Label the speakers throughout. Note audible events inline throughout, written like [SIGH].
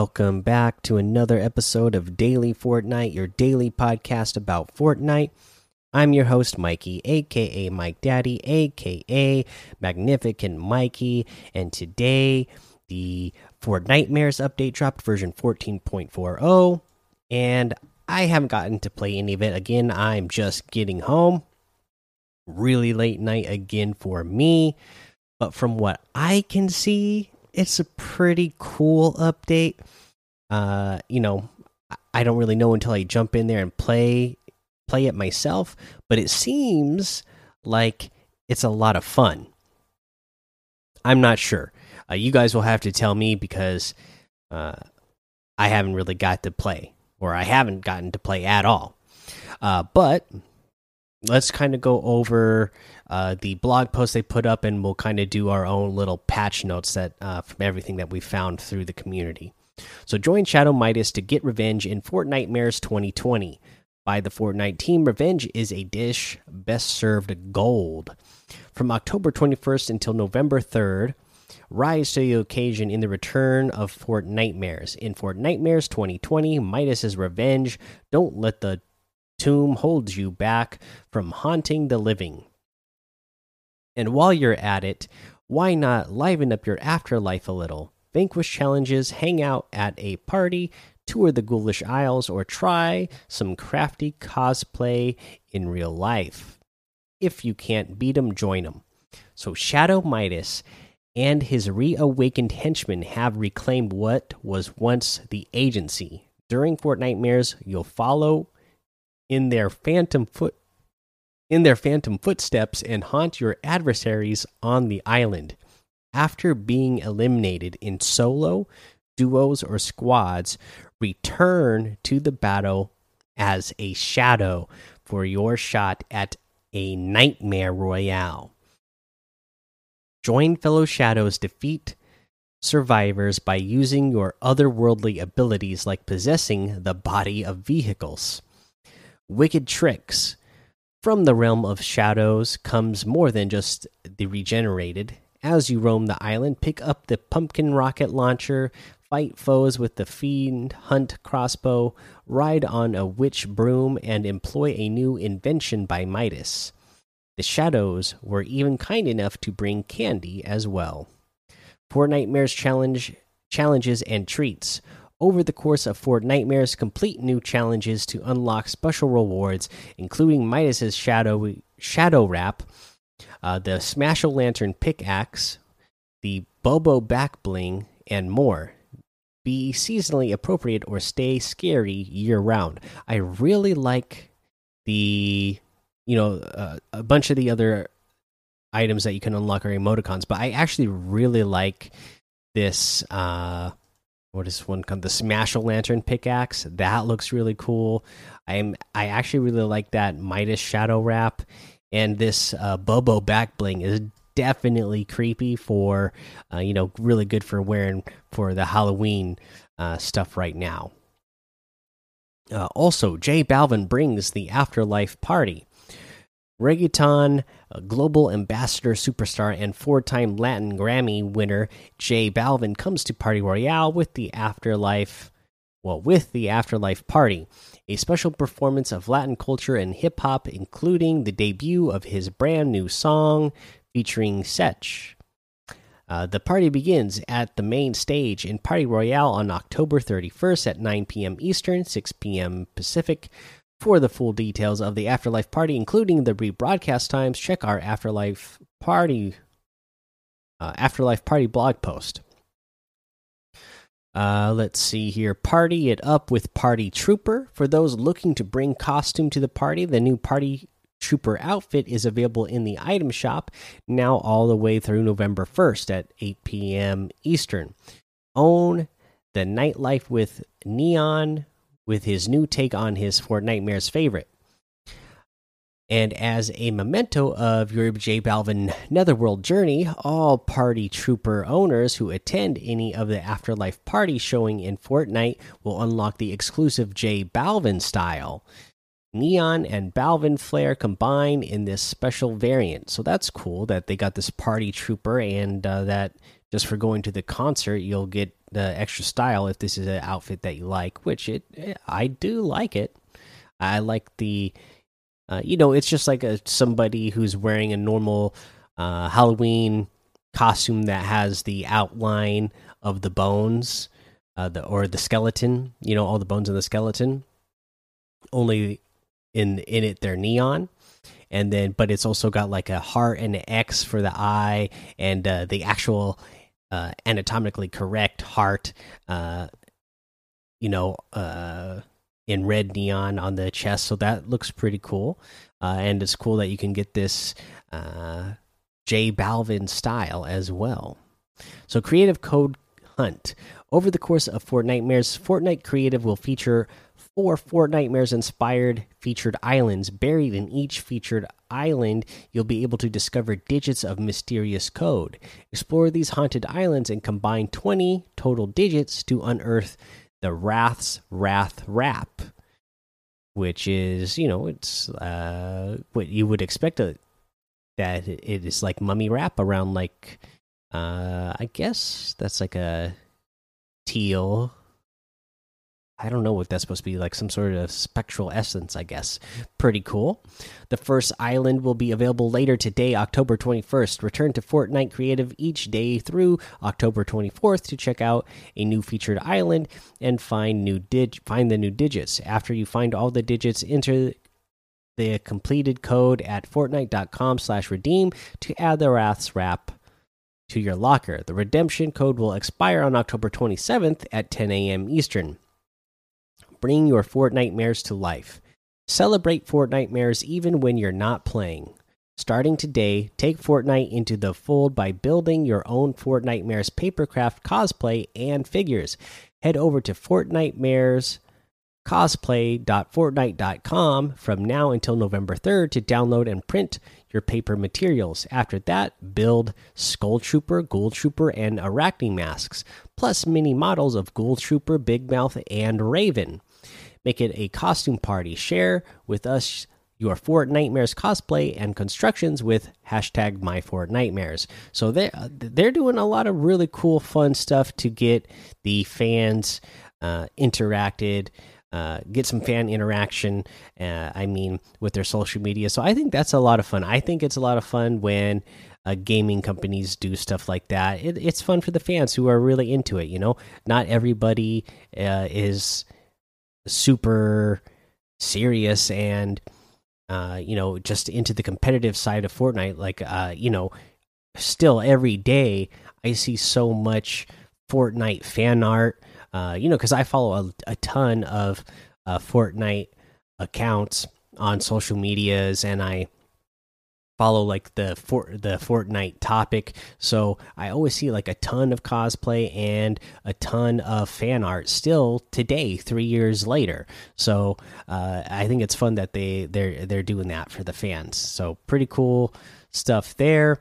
Speaker 1: Welcome back to another episode of Daily Fortnite, your daily podcast about Fortnite. I'm your host, Mikey, aka Mike Daddy, aka Magnificent Mikey, and today the Fortnitemares update dropped version 14.40, and I haven't gotten to play any of it. Again, I'm just getting home. Really late night again for me, but from what I can see, it's a pretty cool update. Uh, you know, I don't really know until I jump in there and play play it myself, but it seems like it's a lot of fun. I'm not sure. Uh, you guys will have to tell me because uh, I haven't really got to play, or I haven't gotten to play at all. Uh, but let's kind of go over uh, the blog post they put up, and we'll kind of do our own little patch notes that uh, from everything that we found through the community. So join Shadow Midas to get revenge in Fortnitemares 2020 by the Fortnite team. Revenge is a dish best served gold. From October 21st until November 3rd, rise to the occasion in the return of Fortnitemares. In Fortnitemares 2020, Midas's revenge. Don't let the tomb holds you back from haunting the living. And while you're at it, why not liven up your afterlife a little? Vanquish challenges, hang out at a party, tour the Ghoulish Isles, or try some crafty cosplay in real life. If you can't beat them, join them. So, Shadow Midas and his reawakened henchmen have reclaimed what was once the agency. During Fortnitemares, you'll follow in their phantom foot in their phantom footsteps and haunt your adversaries on the island. After being eliminated in solo, duos, or squads, return to the battle as a shadow for your shot at a nightmare royale. Join fellow shadows, defeat survivors by using your otherworldly abilities like possessing the body of vehicles. Wicked tricks. From the realm of shadows comes more than just the regenerated. As you roam the island, pick up the pumpkin rocket launcher, fight foes with the fiend hunt crossbow, ride on a witch broom, and employ a new invention by Midas. The shadows were even kind enough to bring candy as well. Fortnitemares challenge challenges and treats. Over the course of Fortnitemares, complete new challenges to unlock special rewards, including Midas's shadow shadow wrap, uh, the Smashel Lantern pickaxe, the Bobo back bling, and more. Be seasonally appropriate or stay scary year round. I really like the, you know, uh, a bunch of the other items that you can unlock are emoticons, but I actually really like this. Uh, what is one called? The Smashel Lantern pickaxe. That looks really cool. I'm I actually really like that Midas Shadow Wrap, and this uh, Bobo back bling is definitely creepy for, uh, you know, really good for wearing for the Halloween uh, stuff right now. Uh, also, J Balvin brings the Afterlife Party. Reggaeton global ambassador superstar and four time Latin Grammy winner J Balvin comes to Party Royale with the Afterlife. Well, with the Afterlife Party, a special performance of Latin culture and hip hop, including the debut of his brand new song featuring Sech. Uh, the party begins at the main stage in Party Royale on October 31st at 9 p.m. Eastern, 6 p.m. Pacific. For the full details of the Afterlife Party, including the rebroadcast times, check our Afterlife Party uh, Afterlife Party blog post. Uh, let's see here. Party it up with Party Trooper. For those looking to bring costume to the party, the new Party Trooper outfit is available in the item shop now all the way through November 1st at 8 p.m. Eastern. Own the nightlife with Neon with his new take on his Fortnitemares favorite. And as a memento of your J Balvin Netherworld journey, all Party Trooper owners who attend any of the Afterlife party showing in Fortnite will unlock the exclusive J Balvin style. Neon and Balvin flare combine in this special variant. So that's cool that they got this Party Trooper and uh, that just for going to the concert, you'll get the extra style if this is an outfit that you like, which it I do like it. I like the, uh, you know, it's just like a somebody who's wearing a normal uh, Halloween costume that has the outline of the bones, uh, the or the skeleton. You know, all the bones in the skeleton. Only in in it they're neon and then but it's also got like a heart and an X for the eye and uh, the actual uh, anatomically correct heart, uh, you know, uh, in red neon on the chest. So that looks pretty cool. Uh, and it's cool that you can get this uh, J Balvin style as well. So, Creative Code Hunt. Over the course of Fortnitemares, Fortnite Creative will feature Fortnitemares inspired featured islands. Buried in each featured island, you'll be able to discover digits of mysterious code. Explore these haunted islands and combine 20 total digits to unearth the Wrath's Wrath Rap, which is, you know, it's uh, what you would expect a, that it is like mummy wrap around like uh I guess that's like a teal I don't know what that's supposed to be like some sort of spectral essence, I guess. Pretty cool. The first island will be available later today, October 21st. Return to Fortnite Creative each day through October 24th to check out a new featured island and find new dig find the new digits. After you find all the digits, enter the completed code at fortnite.com/redeem to add the Wrath's Wrap to your locker. The redemption code will expire on October 27th at 10 a.m. Eastern bring your Fortnitemares to life. Celebrate Fortnitemares even when you're not playing. Starting today, take Fortnite into the fold by building your own Fortnitemares papercraft cosplay and figures. Head over to Fortnitemares cosplay.fortnite.com from now until November 3rd to download and print your paper materials. After that, build Skull Trooper, Ghoul Trooper, and Arachne masks, plus mini models of Ghoul Trooper, Big Mouth, and Raven. Make it a costume party. Share with us your Fortnitemares cosplay and constructions with hashtag MyFortnitemares. So they they're doing a lot of really cool, fun stuff to get the fans uh, interacted. Uh, get some fan interaction. Uh, I mean, with their social media. So I think that's a lot of fun. I think it's a lot of fun when uh, gaming companies do stuff like that. It, it's fun for the fans who are really into it. You know, not everybody uh, is super serious and uh, you know just into the competitive side of Fortnite. Like uh, you know, still every day I see so much Fortnite fan art. Uh, you know, because I follow a, a ton of uh, Fortnite accounts on social medias, and I follow like the for the Fortnite topic. So I always see like a ton of cosplay and a ton of fan art still today, three years later. So uh, I think it's fun that they they're they're doing that for the fans. So pretty cool stuff there.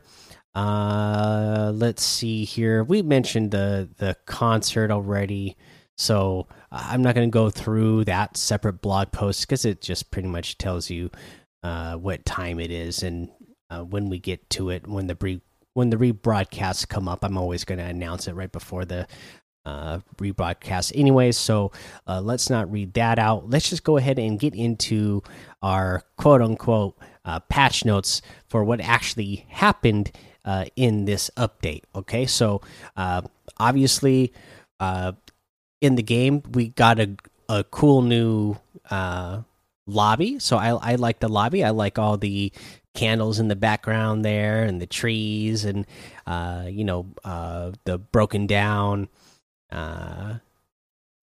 Speaker 1: Uh, let's see here. We mentioned the the concert already. So I'm not going to go through that separate blog post because it just pretty much tells you uh, what time it is and uh, when we get to it when the re when the rebroadcasts come up i'm always going to announce it right before the uh, rebroadcast anyways so uh, let's not read that out. Let's just go ahead and get into our quote unquote uh, patch notes for what actually happened uh, in this update okay? So uh, obviously in the game we got a, a cool new lobby. So I, I like the lobby. I like all the candles in the background there and the trees and uh, you know uh, the broken down uh,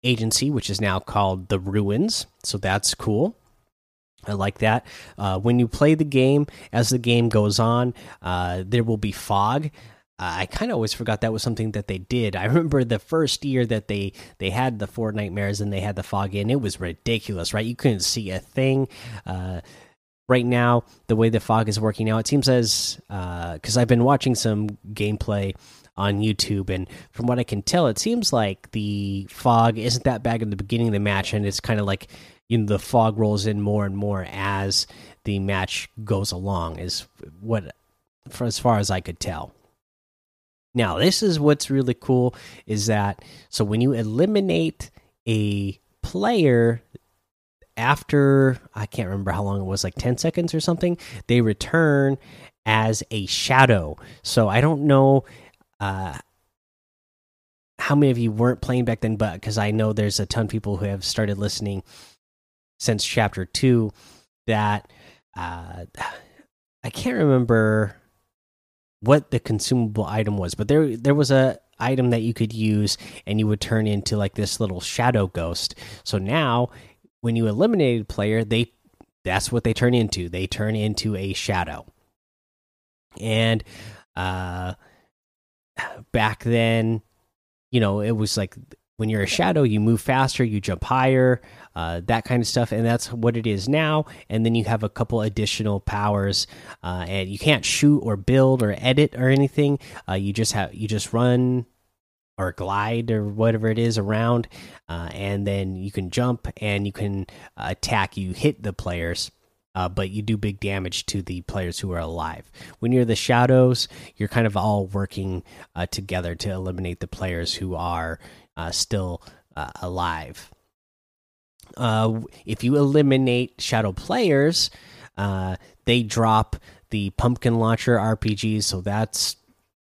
Speaker 1: agency which is now called the ruins so that's cool I like that. Uh, when you play the game, as the game goes on, uh, there will be fog. Uh, I kind of always forgot that was something that they did. I [LAUGHS] remember the first year that they they had the Fortnitemares and they had the fog in. It was ridiculous, right? You couldn't see a thing. Right now the way the fog is working now it seems as because uh, i've been watching some gameplay on youtube and from what i can tell it seems like the fog isn't that bad in the beginning of the match and it's kind of like you know the fog rolls in more and more as the match goes along is what for as far as i could tell. Now, this is what's really cool is that so when you eliminate a player after I can't remember how long it was, like 10 seconds or something, they return as a shadow. So I don't know uh, how many of you weren't playing back then, but because I know there's a ton of people who have started listening since chapter two that uh, I can't remember what the consumable item was, but there there was a item that you could use and you would turn into like this little shadow ghost. So now when you eliminate a player, they that's what they turn into. They turn into a shadow. And uh back then you know, it was like when you're a shadow, you move faster, you jump higher, uh, that kind of stuff, and that's what it is now. And then you have a couple additional powers, uh, and you can't shoot or build or edit or anything. Uh, you just have you just run or glide or whatever it is around, uh, and then you can jump and you can attack. You hit the players uh, but you do big damage to the players who are alive. When you're the shadows, you're kind of all working uh, together to eliminate the players who are uh, still uh, alive. Uh, if you eliminate shadow players, they drop the pumpkin launcher RPGs, so that's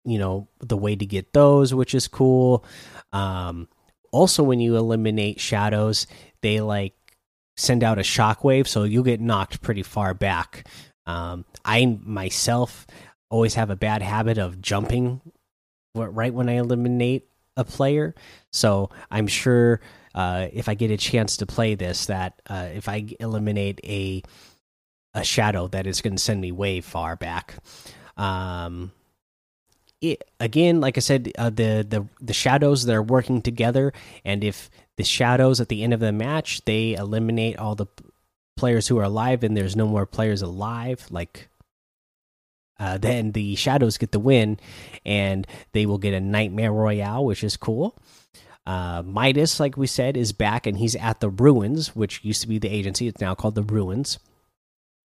Speaker 1: you know the way to get those, which is cool. Um, also, when you eliminate shadows, they like send out a shockwave, so you'll get knocked pretty far back. Um, I myself always have a bad habit of jumping right when I eliminate a player, so I'm sure uh, if I get a chance to play this, that uh, if I eliminate a a shadow, that is going to send me way far back. Um, it, again, like I said, uh, the the the shadows they're working together, and if the shadows at the end of the match they eliminate all the players who are alive and there's no more players alive like uh, then the shadows get the win and they will get a nightmare royale which is cool. Uh, midas like we said is back and he's at the ruins which used to be the agency. It's now called the ruins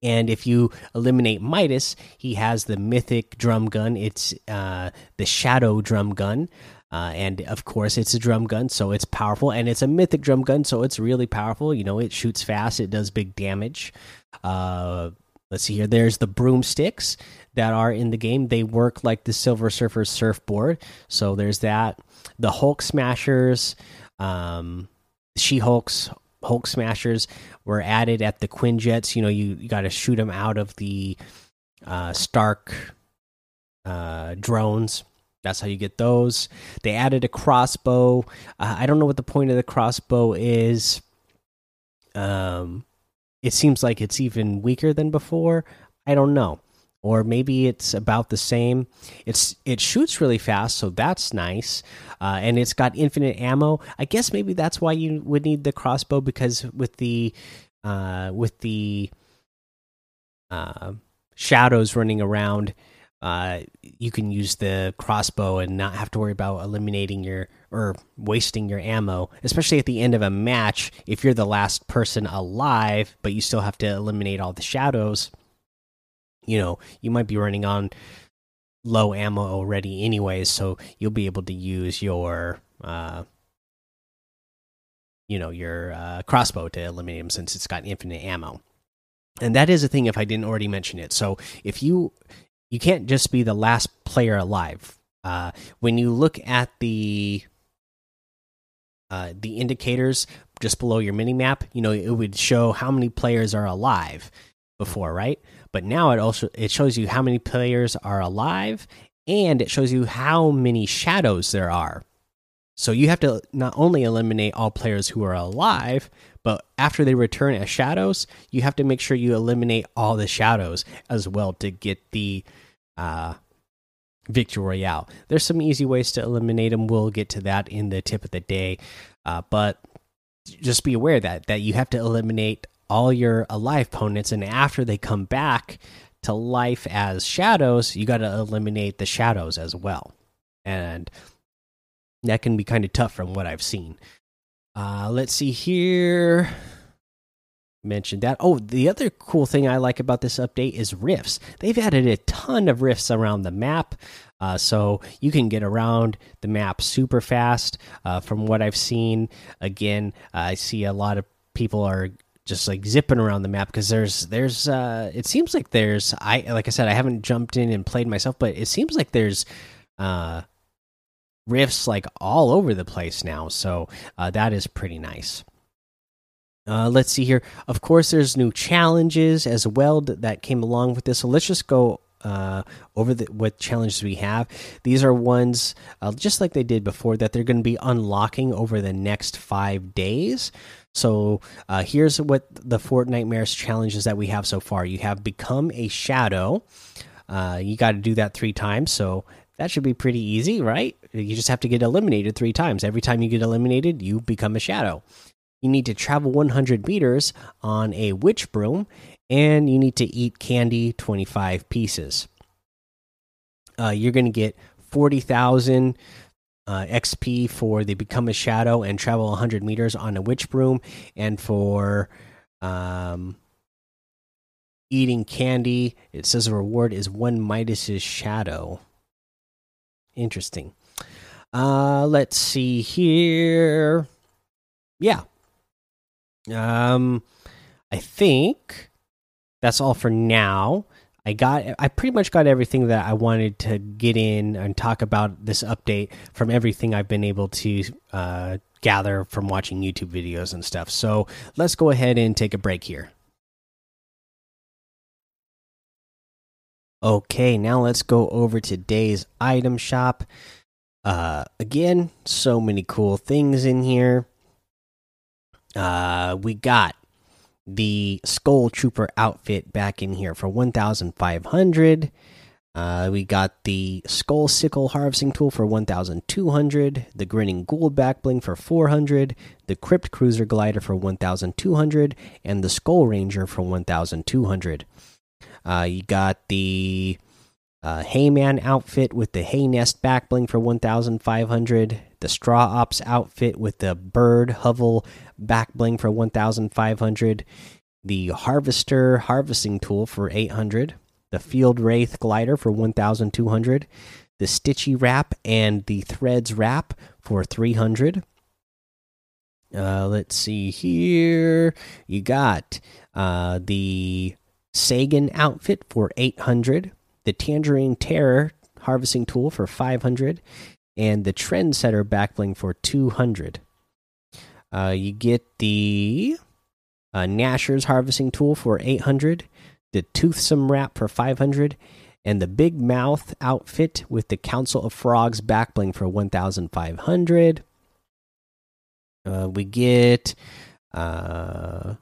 Speaker 1: and if you eliminate midas he has the mythic drum gun it's uh, the shadow drum gun uh, and of course, it's a drum gun, so it's powerful, and it's a mythic drum gun, so it's really powerful. You know, it shoots fast, it does big damage. Uh, let's see here. There's the broomsticks that are in the game. They work like the Silver Surfer's surfboard. So there's that. The Hulk Smashers, um, She Hulks, Hulk Smashers were added at the Quinjets. You know, you, you got to shoot them out of the uh, Stark uh, drones. That's how you get those. They added a crossbow. Uh, I don't know what the point of the crossbow is. Um, it seems like it's even weaker than before. I don't know, or maybe it's about the same. It's it shoots really fast, so that's nice. Uh, and it's got infinite ammo. I guess maybe that's why you would need the crossbow because with the uh, with the uh, shadows running around uh, you can use the crossbow and not have to worry about eliminating your or wasting your ammo, especially at the end of a match. If you're the last person alive, but you still have to eliminate all the shadows, you know, you might be running on low ammo already, anyways. So you'll be able to use your, uh, you know, your uh, crossbow to eliminate him since it's got infinite ammo. And that is a thing if I didn't already mention it. So if you you can't just be the last player alive. Uh, when you look at the uh, the indicators just below your mini map, you know it would show how many players are alive before, right? But now it also it shows you how many players are alive, and it shows you how many shadows there are. So you have to not only eliminate all players who are alive, but after they return as shadows, you have to make sure you eliminate all the shadows as well to get the uh, victory royale. There's some easy ways to eliminate them. We'll get to that in the tip of the day, uh, but just be aware that that you have to eliminate all your alive opponents, and after they come back to life as shadows, you got to eliminate the shadows as well, and that can be kind of tough from what I've seen. Uh, let's see here. mentioned that. Oh, the other cool thing I like about this update is rifts. They've added a ton of rifts around the map. Uh, so you can get around the map super fast. Uh, from what I've seen, again, I see a lot of people are just like zipping around the map because there's there's uh it seems like there's I like I said I haven't jumped in and played myself, but it seems like there's uh rifts like all over the place now. So uh, that is pretty nice. Uh, let's see here. Of course, there's new challenges as well that came along with this. So let's just go uh, over the, what challenges we have. These are ones uh, just like they did before that they're going to be unlocking over the next five days. So uh, here's what the Fortnitemares challenges that we have so far. You have become a shadow. Uh, you got to do that three times. So that should be pretty easy, right? You just have to get eliminated three times. Every time you get eliminated, you become a shadow you need to travel 100 meters on a witch broom, and you need to eat candy 25 pieces. Uh, you're going to get 40,000 uh, XP for the Become a Shadow and travel 100 meters on a witch broom, and for um, eating candy, it says the reward is one Midas's shadow. Interesting. Uh, let's see here. Yeah, um, I think that's all for now. I got I pretty much got everything that I wanted to get in and talk about this update from everything I've been able to uh, gather from watching YouTube videos and stuff. So let's go ahead and take a break here. Okay, now let's go over today's item shop. Uh, again, so many cool things in here. Uh, we got the Skull Trooper outfit back in here for 1,500. Uh, we got the Skull Sickle Harvesting Tool for 1,200, the Grinning Ghoul Back Bling for 400, the Crypt Cruiser Glider for 1,200, and the Skull Ranger for 1,200. Uh, you got the uh, Hayman outfit with the Hay Nest Back Bling for 1,500, the Straw Ops outfit with the Bird Hovel back bling for 1500 the harvester harvesting tool for 800 the field wraith glider for 1200 the stitchy wrap and the threads wrap for 300 uh, let's see here. You got uh, the sagan outfit for 800 the tangerine terror harvesting tool for 500 and the trendsetter backbling for 200 uh, you get the uh, Nashor's harvesting tool for 800, the Toothsome wrap for 500, and the Big Mouth outfit with the Council of Frogs backbling for 1,500. Uh, we get, uh,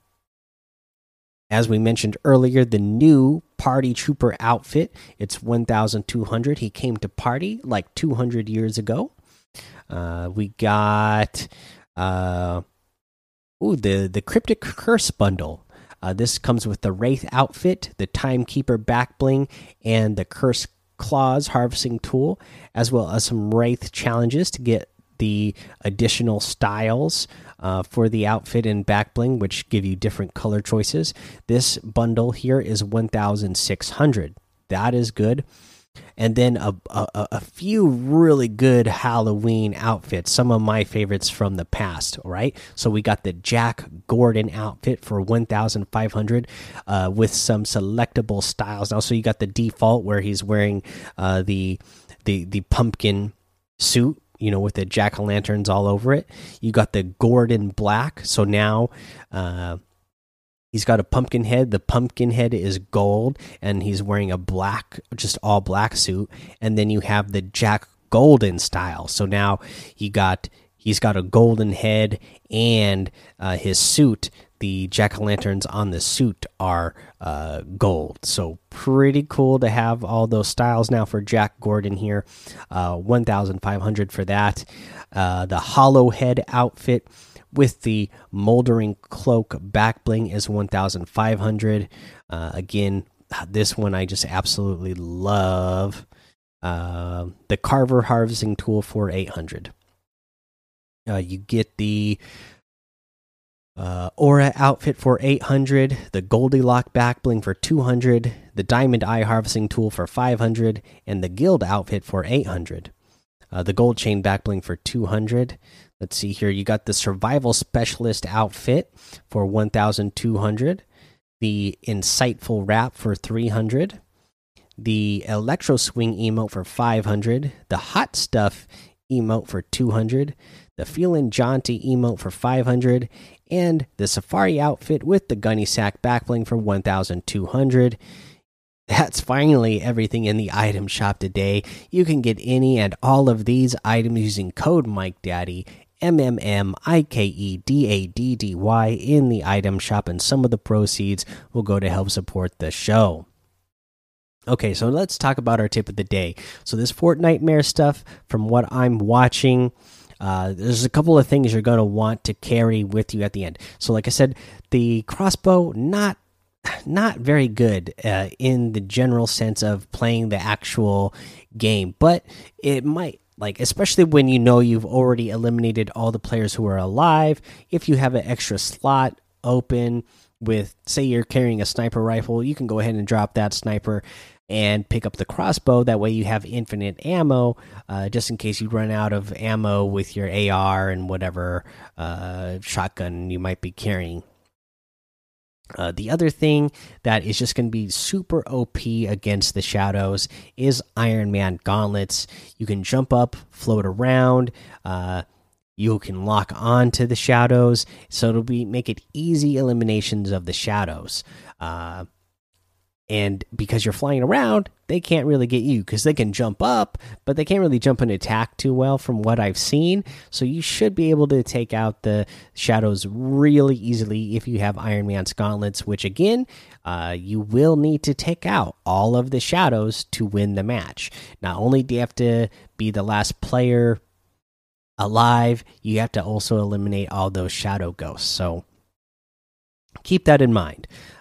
Speaker 1: as we mentioned earlier, the new Party Trooper outfit. It's 1,200. He came to party like 200 years ago. Uh, we got uh, ooh, the the cryptic curse bundle. Uh, this comes with the wraith outfit, the timekeeper back bling, and the curse claws harvesting tool, as well as some wraith challenges to get the additional styles uh, for the outfit and back bling, which give you different color choices. This bundle here is 1,600. That is good and then a, a, a few really good Halloween outfits. Some of my favorites from the past. Right, so we got the Jack Gourdon outfit for one thousand five hundred, uh, with some selectable styles. Also, you got the default where he's wearing uh, the the the pumpkin suit you know, with the jack o' lanterns all over it. You got the Gordon Black. So now, uh, He's got a pumpkin head. The pumpkin head is gold, and he's wearing a black, just all black suit. And then you have the Jack Golden style. So now he got he's got a golden head, and uh, his suit, the jack o' lanterns on the suit are uh, gold. So pretty cool to have all those styles now for Jack Gourdon here. Uh, One thousand five hundred for that. Uh, the hollow head outfit with the moldering cloak back bling is 1500 uh, again this one i just absolutely love uh, the carver harvesting tool for 800 uh, you get the uh, Aura outfit for 800, the Goldilock back bling for 200, the Diamond Eye harvesting tool for 500, and the Guild outfit for 800. Uh, the Gold Chain back bling for 200. Let's see here. You got the Survival Specialist outfit for 1,200, the Insightful Wrap for 300, the Electro Swing emote for 500, the Hot Stuff emote for 200, the feeling Jaunty emote for 500, and the Safari outfit with the Gunny Sack backbling for 1200. That's finally everything in the item shop today. You can get any and all of these items using code Mike Daddy M M M I K E D A D D Y in the item shop, and some of the proceeds will go to help support the show. Okay, so let's talk about our tip of the day. So, this Fortnitemares stuff, from what I'm watching, uh, there's a couple of things you're going to want to carry with you at the end. So, like I said, the crossbow not not very good uh, in the general sense of playing the actual game, but it might like especially when you know you've already eliminated all the players who are alive. If you have an extra slot open with, say, you're carrying a sniper rifle, you can go ahead and drop that sniper and pick up the crossbow. That way, you have infinite ammo, uh, just in case you run out of ammo with your AR and whatever uh, shotgun you might be carrying. Uh, the other thing that is just going to be super OP against the shadows is Iron Man gauntlets. You can jump up, float around. Uh, you can lock on to the shadows, so it'll be make it easy eliminations of the shadows. Uh, and because you're flying around they can't really get you because they can jump up but they can't really jump and attack too well from what i've seen. So you should be able to take out the shadows really easily if you have iron man's gauntlets which again uh, you will need to take out all of the shadows to win the match. Not only do you have to be the last player alive you have to also eliminate all those shadow ghosts. So keep that in mind